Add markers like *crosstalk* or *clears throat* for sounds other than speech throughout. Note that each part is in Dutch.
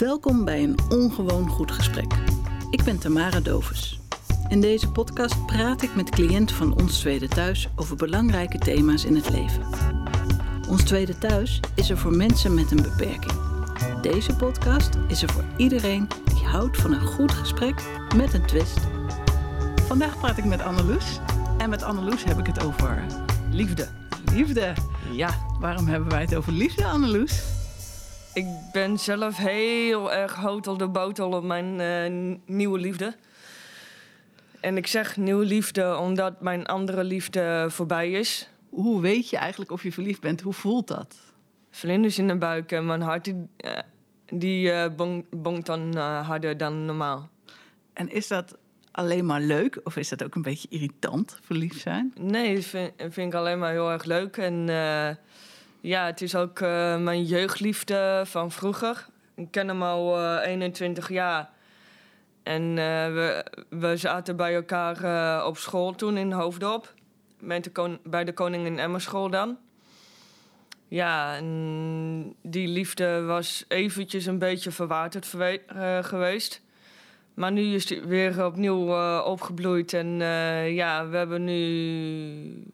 Welkom bij een ongewoon goed gesprek. Ik ben Tamara Dovens. In deze podcast praat ik met cliënten van Ons Tweede Thuis over belangrijke thema's in het leven. Ons Tweede Thuis is er voor mensen met een beperking. Deze podcast is er voor iedereen die houdt van een goed gesprek met een twist. Vandaag praat ik met Anneloes. En met Anneloes heb ik het over Liefde. liefde. Ja, Waarom hebben wij het over liefde, Anneloes? Ik ben zelf heel erg hotel de botel op mijn eh, nieuwe liefde. En ik zeg nieuwe liefde omdat mijn andere liefde voorbij is. Hoe weet je eigenlijk of je verliefd bent? Hoe voelt dat? Vlinders in de buik en mijn hart die, eh, eh, bong- bonkt dan harder dan normaal. En is dat alleen maar leuk of is dat ook een beetje irritant, verliefd zijn? Nee, dat vind, vind ik alleen maar heel erg leuk. En ja, het is ook eh, mijn jeugdliefde van vroeger. Ik ken hem al eh, 21 jaar. En eh, we, we zaten bij elkaar eh, op school toen in Hoofddorp. Met de kon- bij de Koningin dan. Ja, en die liefde was eventjes een beetje verwaterd eh, geweest. Maar nu is die weer opnieuw eh, opgebloeid. En eh, ja, we hebben nu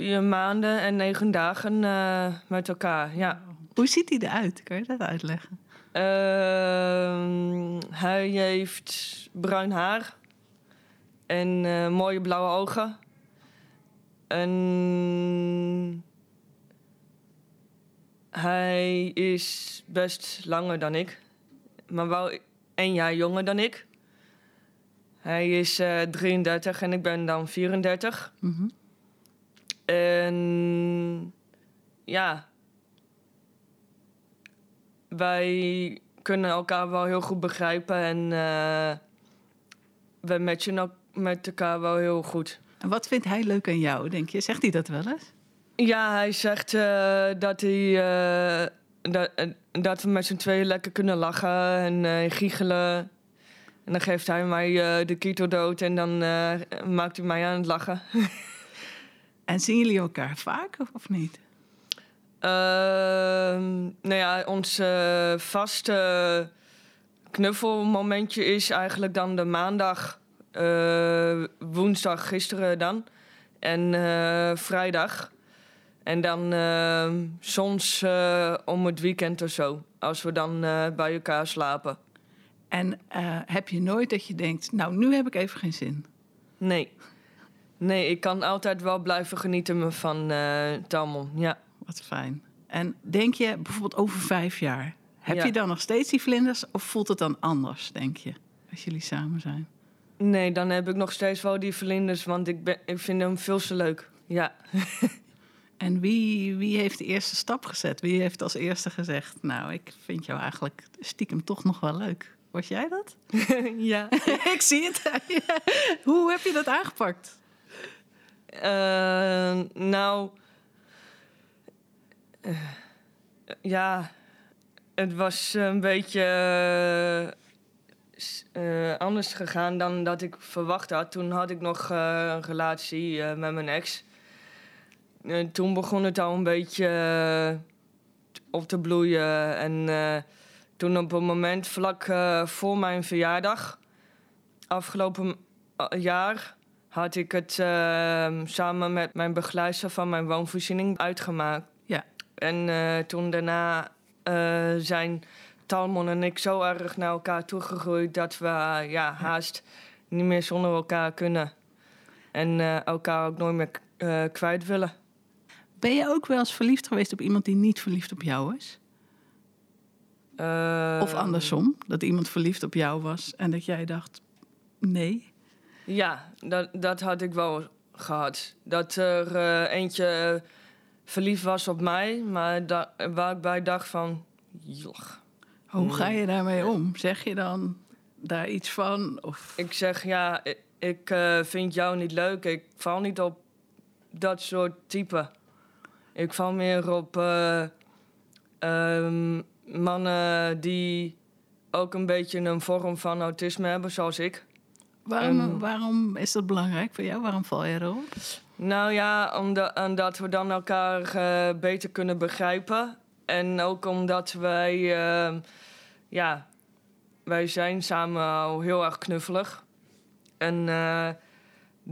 vier maanden en negen dagen eh, met elkaar. Ja. Hoe ziet hij eruit? Kan je dat uitleggen? Ehm, hij heeft bruin haar en eh, mooie blauwe ogen. En hij is best langer dan ik, maar wel één jaar jonger dan ik. Hij is eh 33 en ik ben dan 34. Mhm. En ja, wij kunnen elkaar wel heel goed begrijpen en eh we matchen ook met elkaar wel heel goed. En wat vindt hij leuk aan jou, denk je? Zegt hij dat wel eens? Ja, hij zegt eh, dat, hij, eh, dat, dat we met z'n tweeën lekker kunnen lachen en giechelen. En dan geeft hij mij de keto dood en dan maakt hij mij aan het lachen. *laughs* En zien jullie elkaar vaak of, niet? Ehm, nou ja, ons eh, vaste knuffelmomentje is eigenlijk dan de maandag, eh, woensdag gisteren dan en eh, vrijdag. En dan eh, soms om het weekend of zo, als we dan bij elkaar slapen. En heb je nooit dat je denkt, nou, nu heb ik even geen zin? Nee. Nee, ik kan altijd wel blijven genieten van Talmon, ja. Wat fijn. En denk je bijvoorbeeld over vijf jaar, heb Ja. je dan nog steeds die vlinders of voelt het dan anders, denk je, als jullie samen zijn? Nee, dan heb ik nog steeds wel die vlinders, want ik, ben, ik vind hem veel te leuk. Ja. *laughs* En wie, wie heeft de eerste stap gezet? Wie heeft als eerste gezegd, nou, ik vind jou eigenlijk stiekem toch nog wel leuk? Was jij dat? *laughs* ja. *laughs* ik zie het. Hoe heb je dat aangepakt? Eh, nou. eh, ja. Het was een beetje. eh, anders gegaan dan dat ik verwacht had. Toen had ik nog een relatie met mijn ex. En toen begon het al een beetje op te bloeien. En toen op een moment vlak voor mijn verjaardag, afgelopen jaar, had ik het eh, samen met mijn begeleider van mijn woonvoorziening uitgemaakt. Ja. En eh, toen daarna eh, zijn Talmon en ik zo erg naar elkaar toegegroeid dat we eh, ja, haast niet meer zonder elkaar kunnen. En elkaar ook nooit meer kwijt willen. Ben je ook wel eens verliefd geweest op iemand die niet verliefd op jou is? Of andersom, dat iemand verliefd op jou was en dat jij dacht, nee. Ja, dat, dat had ik wel gehad. Dat er eh, eentje verliefd was op mij, maar da- waar ik bij dacht van... Joch. Hoe ga je daarmee om? Zeg je dan daar iets van? Of... Ik zeg, ja, ik, ik eh, vind jou niet leuk. Ik val niet op dat soort type. Ik val meer op eh, ehm, mannen die ook een beetje een vorm van autisme hebben, zoals ik. Waarom, Ehm. waarom is dat belangrijk voor jou? Waarom val je erop? Nou ja, omdat, omdat we dan elkaar eh, beter kunnen begrijpen. en ook omdat wij, eh, ja, wij zijn samen al heel erg knuffelig. En eh,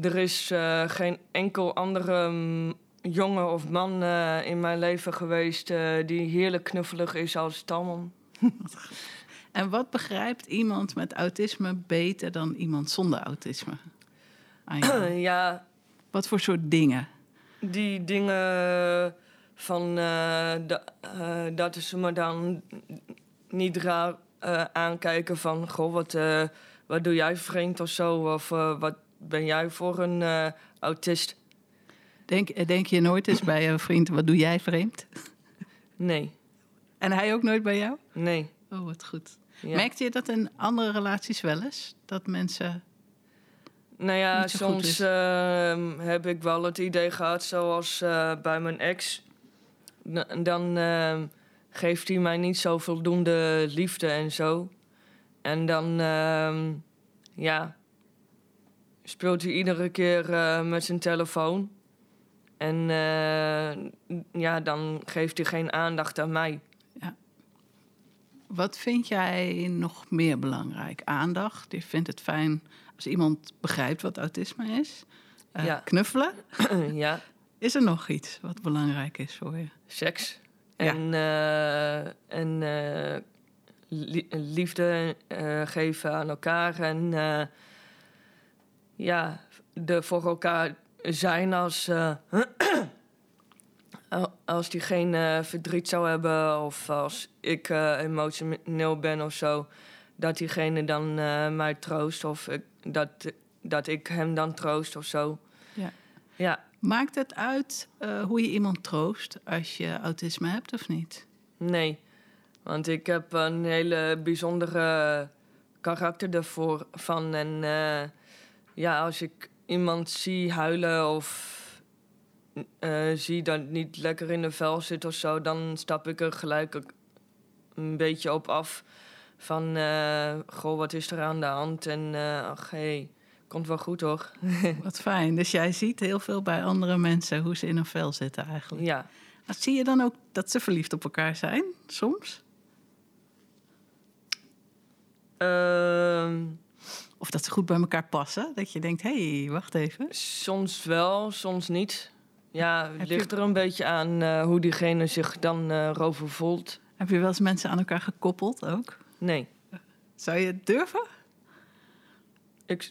er is eh, geen enkel andere mm, jongen of man in mijn leven geweest die heerlijk knuffelig is als Talman. *laughs* En wat begrijpt iemand met autisme beter dan iemand zonder autisme? *clears throat* ja, wat voor soort dingen? die dingen van eh, eh, dat ze me dan niet raar eh, aankijken van goh, wat, wat doe jij vreemd of zo? Of wat ben jij voor een autist? Denk, denk je nooit eens bij je vriend, wat doe jij vreemd? Nee, En hij ook nooit bij jou? nee. Oh, wat goed. Ja. Merkte je dat in andere relaties wel eens? Dat mensen... Nou ja, soms ehm, heb ik wel het idee gehad, zoals eh, bij mijn ex. Dan ehm, geeft hij mij niet zo voldoende liefde en zo. En dan, ehm, ja, speelt hij iedere keer eh, met zijn telefoon. En eh, ja, dan geeft hij geen aandacht aan mij. Wat vind jij nog meer belangrijk? Aandacht? Je vindt het fijn als iemand begrijpt wat autisme is? Eh, Ja. Knuffelen? *clears throat* ja, Is er nog iets wat belangrijk is voor je? seks. Ja. En, eh, en eh, li- liefde geven aan elkaar. En ja, er voor elkaar zijn als, al- *clears throat* als die geen eh, verdriet zou hebben. Of als ik eh, emotioneel ben of zo. Dat diegene dan eh, mij troost. Of ik, dat, dat ik hem dan troost of zo. Ja. Ja, Maakt het uit hoe je iemand troost als je autisme hebt of niet? Nee, want ik heb een hele bijzondere karakter ervoor van. En ja, als ik iemand zie huilen of eh, zie dat het niet lekker in de vel zit of zo, dan stap ik er gelijk ook een beetje op af. Van, eh, goh, wat is er aan de hand? En eh ach, hé, komt wel goed hoor. *laughs* Wat fijn. Dus jij ziet heel veel bij andere mensen hoe ze in een vel zitten eigenlijk. ja, Maar zie je dan ook dat ze verliefd op elkaar zijn, soms? Ehm, Of dat ze goed bij elkaar passen? Dat je denkt, hé, hey, wacht even. Soms wel, soms niet. Ja, het ligt je- er een beetje aan eh, hoe diegene zich dan erover voelt. Heb je wel eens mensen aan elkaar gekoppeld ook? Nee, Zou je het durven? ik,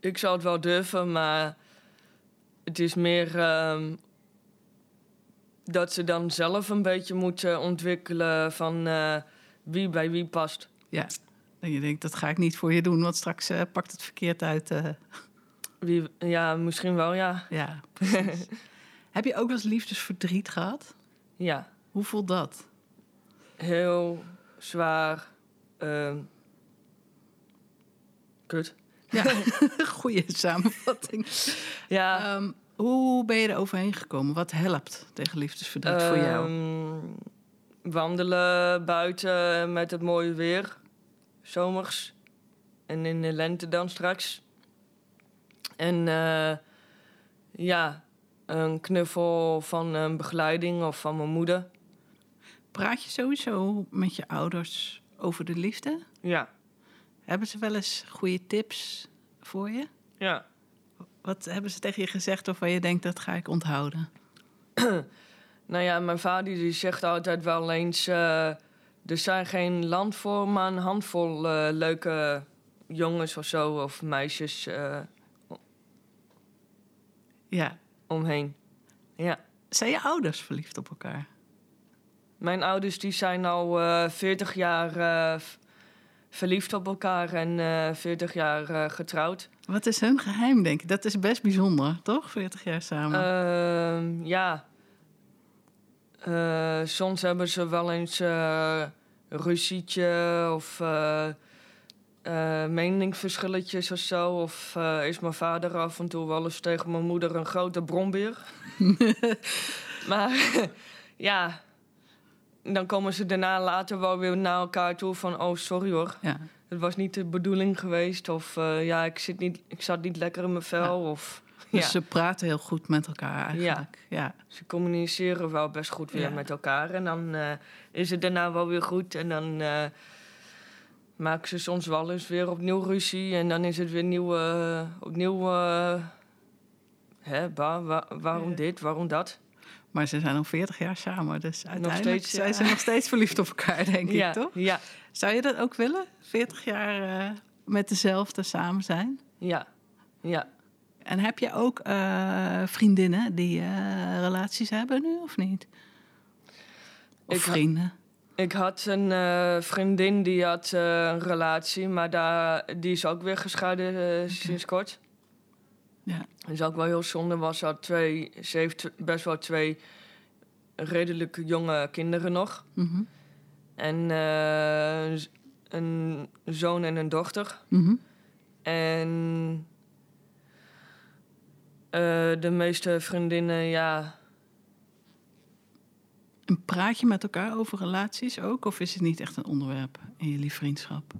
ik zou het wel durven, maar het is meer ehm, dat ze dan zelf een beetje moeten ontwikkelen van eh, wie bij wie past. Ja. En je denkt, dat ga ik niet voor je doen, want straks pakt het verkeerd uit. Wie, ja, misschien wel, ja. ja, precies. *laughs* Heb je ook wel eens liefdesverdriet gehad? Ja, Hoe voelt dat? heel zwaar. ehm, kut. Ja, *laughs* goede samenvatting. Ja, Ehm, hoe ben je er overheen gekomen? Wat helpt tegen liefdesverdriet voor jou? Ehm, Wandelen buiten met het mooie weer. Zomers. En in de lente dan straks. En eh, ja, een knuffel van een begeleiding of van mijn moeder. Praat je sowieso met je ouders over de liefde? Ja, Hebben ze wel eens goede tips voor je? ja. Wat hebben ze tegen je gezegd waarvan je denkt, dat ga ik onthouden? *clears throat* Nou ja, mijn vader die zegt altijd wel eens... eh, er zijn geen land voor, maar een handvol eh, leuke jongens of zo... of meisjes eh, Ja. Omheen. Ja. Zijn je ouders verliefd op elkaar? Mijn ouders die zijn al eh 40 jaar eh, verliefd op elkaar en eh 40 jaar getrouwd. Wat is hun geheim, denk ik? Dat is best bijzonder, toch? 40 jaar samen. Ehm, ja. Soms hebben ze wel eens ruzietje of eh, meningsverschilletjes of zo. Of eh, is mijn vader af en toe wel eens tegen mijn moeder een grote brombeer. *laughs* maar *laughs* ja, dan komen ze daarna later wel weer naar elkaar toe van... oh, sorry hoor, ja. het was niet de bedoeling geweest. Of eh, ja, ik, zit niet, ik zat niet lekker in mijn vel. Of, Dus Ja. ze praten heel goed met elkaar eigenlijk. Ja. Ze communiceren wel best goed weer met elkaar. En dan is het daarna wel weer goed. En dan maken ze soms wel eens weer opnieuw ruzie. En dan is het weer nieuw, eh, opnieuw... eh, hè, wa- wa- waarom Ja. dit, waarom dat? Maar ze zijn al 40 jaar samen, dus uiteindelijk steeds, zijn ja. ze nog steeds verliefd op elkaar, denk ja, ik, toch? Ja, Zou je dat ook willen? 40 jaar eh, met dezelfde samen zijn? ja, ja. En heb je ook vriendinnen die relaties hebben nu, of niet? Of Ik vrienden? Ik had een eh, vriendin die had eh, een relatie, maar daar, die is ook weer gescheiden eh, sinds kort. Ja. Dat is ook wel heel zonde, was had twee, ze heeft best wel twee redelijk jonge kinderen nog. Mhm. En een zoon en een dochter. Mhm. En de meeste vriendinnen, ja, praat je met elkaar over relaties ook? Of is het niet echt een onderwerp in jullie vriendschap?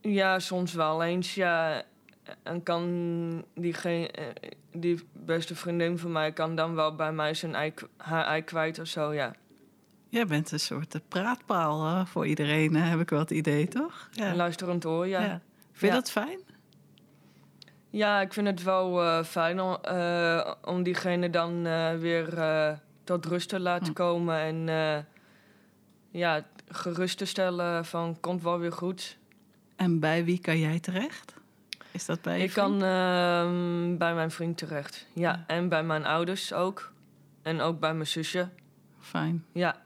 Ja, soms wel eens, ja. En kan diegene, eh, die beste vriendin van mij kan dan wel bij mij zijn ei, haar ei kwijt of zo, ja. Jij bent een soort eh, praatpaal voor iedereen, eh, heb ik wel het idee, toch? Ja. Luisterend oor, ja. Ja. ja. Vind je Ja. dat fijn? ik vind het wel fijn om, om diegene dan weer tot rust te laten Hm. komen. En eh, ja, gerust te stellen van, komt wel weer goed. En bij wie kan jij terecht? Is dat bij je Ik vriend? kan ehm, bij mijn vriend terecht. Ja, Ja. en bij mijn ouders ook. En ook bij mijn zusje. Fijn. Ja,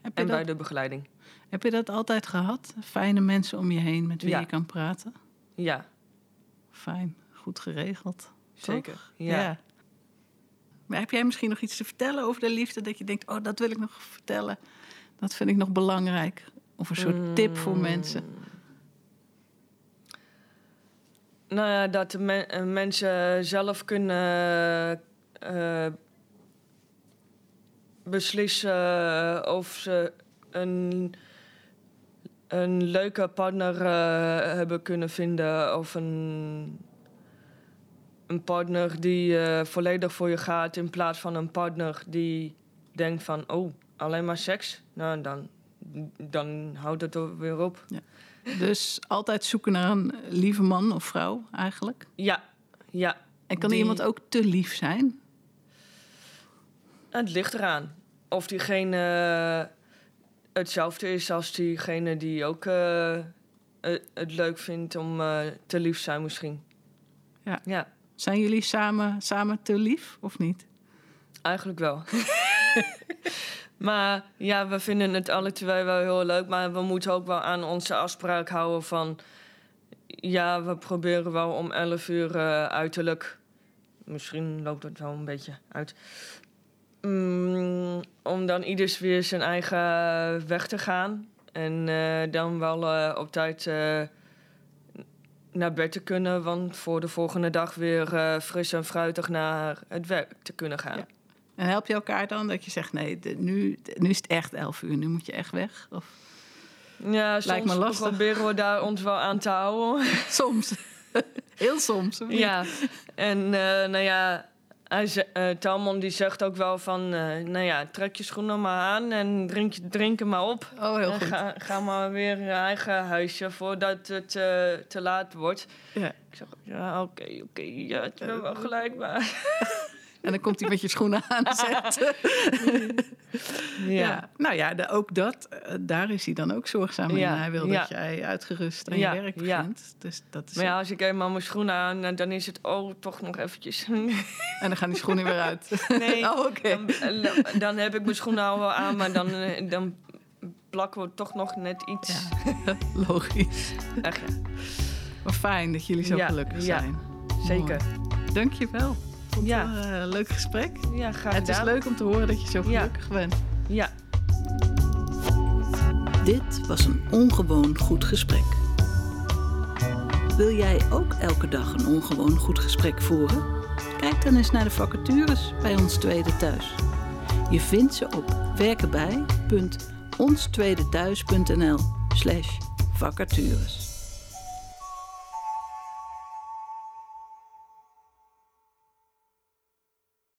Heb en bij de begeleiding. heb je dat altijd gehad? Fijne mensen om je heen met wie Ja. je kan praten? Ja, Fijn. Goed geregeld. zeker. Ja. Ja. Maar heb jij misschien nog iets te vertellen over de liefde? Dat je denkt, oh, dat wil ik nog vertellen. Dat vind ik nog belangrijk. Of een soort tip voor Mm. mensen. Nou ja, dat men- eh, mensen zelf kunnen eh, beslissen of ze een, een leuke partner eh, hebben kunnen vinden. Of een, een partner die eh, volledig voor je gaat in plaats van een partner die denkt van, oh, alleen maar seks. Nou, dan, dan houdt het er weer op. Dus altijd zoeken naar een lieve man of vrouw eigenlijk. Ja, ja. En kan Die- iemand ook te lief zijn? Het ligt eraan. Of diegene eh, hetzelfde is als diegene die ook eh, het, leuk vindt om te lief zijn misschien. Ja. Ja, Zijn jullie samen, samen te lief of niet? eigenlijk wel. *laughs* maar ja, we vinden het alle twee wel heel leuk. Maar we moeten ook wel aan onze afspraak houden van... Ja, we proberen wel om 11 uur eh, uiterlijk... Misschien loopt het wel een beetje uit. Mm, om dan ieders weer zijn eigen weg te gaan. En eh, dan wel eh, op tijd naar bed te kunnen. Want voor de volgende dag weer eh, fris en fruitig naar het werk te kunnen gaan. Ja. En help je elkaar dan dat je zegt, nee, de- nu, nu is het echt elf uur, nu moet je echt weg? Of Ja, soms me lastig. proberen we daar ons wel aan te houden. *laughs* soms, *laughs* heel soms. ja, en eh, nou ja, hij ze- eh, Talmon die zegt ook wel van... eh, nou ja, trek je schoenen maar aan en drink, drink er maar op. Oh, heel en goed. ga, ga maar weer je eigen huisje voordat het eh, te laat wordt. Ja. Ik zeg, ja, oké, oké, ja, het is wel gelijk, maar... *laughs* En dan komt hij met je schoenen aanzetten. Ja. Nou ja, de- ook dat, eh, daar is hij dan ook zorgzaam in. Ja, Hij wil ja. dat jij uitgerust aan Ja, je werk ja. begint. Dus dat is Maar ja, als ik eenmaal mijn schoenen aan, eh, dan is het, oh, toch nog eventjes. En dan gaan die schoenen weer uit. *laughs* Nee, Oh, oké. dan, eh, dan heb ik mijn schoenen al wel aan, maar dan, eh, dan plakken we toch nog net iets. Ja, *laughs* logisch. Echt, Maar fijn dat jullie zo Ja, gelukkig ja. zijn. zeker. Dank je wel. Vond Ja. het wel, eh, leuk gesprek. Ja, graag Het is leuk om te horen dat je zo Ja. gelukkig bent. Ja. Dit was een ongewoon goed gesprek. Wil jij ook elke dag een ongewoon goed gesprek voeren? Kijk dan eens naar de vacatures bij Ons Tweede Thuis. Je vindt ze op werkenbij.onstweedethuis.nl slash vacatures.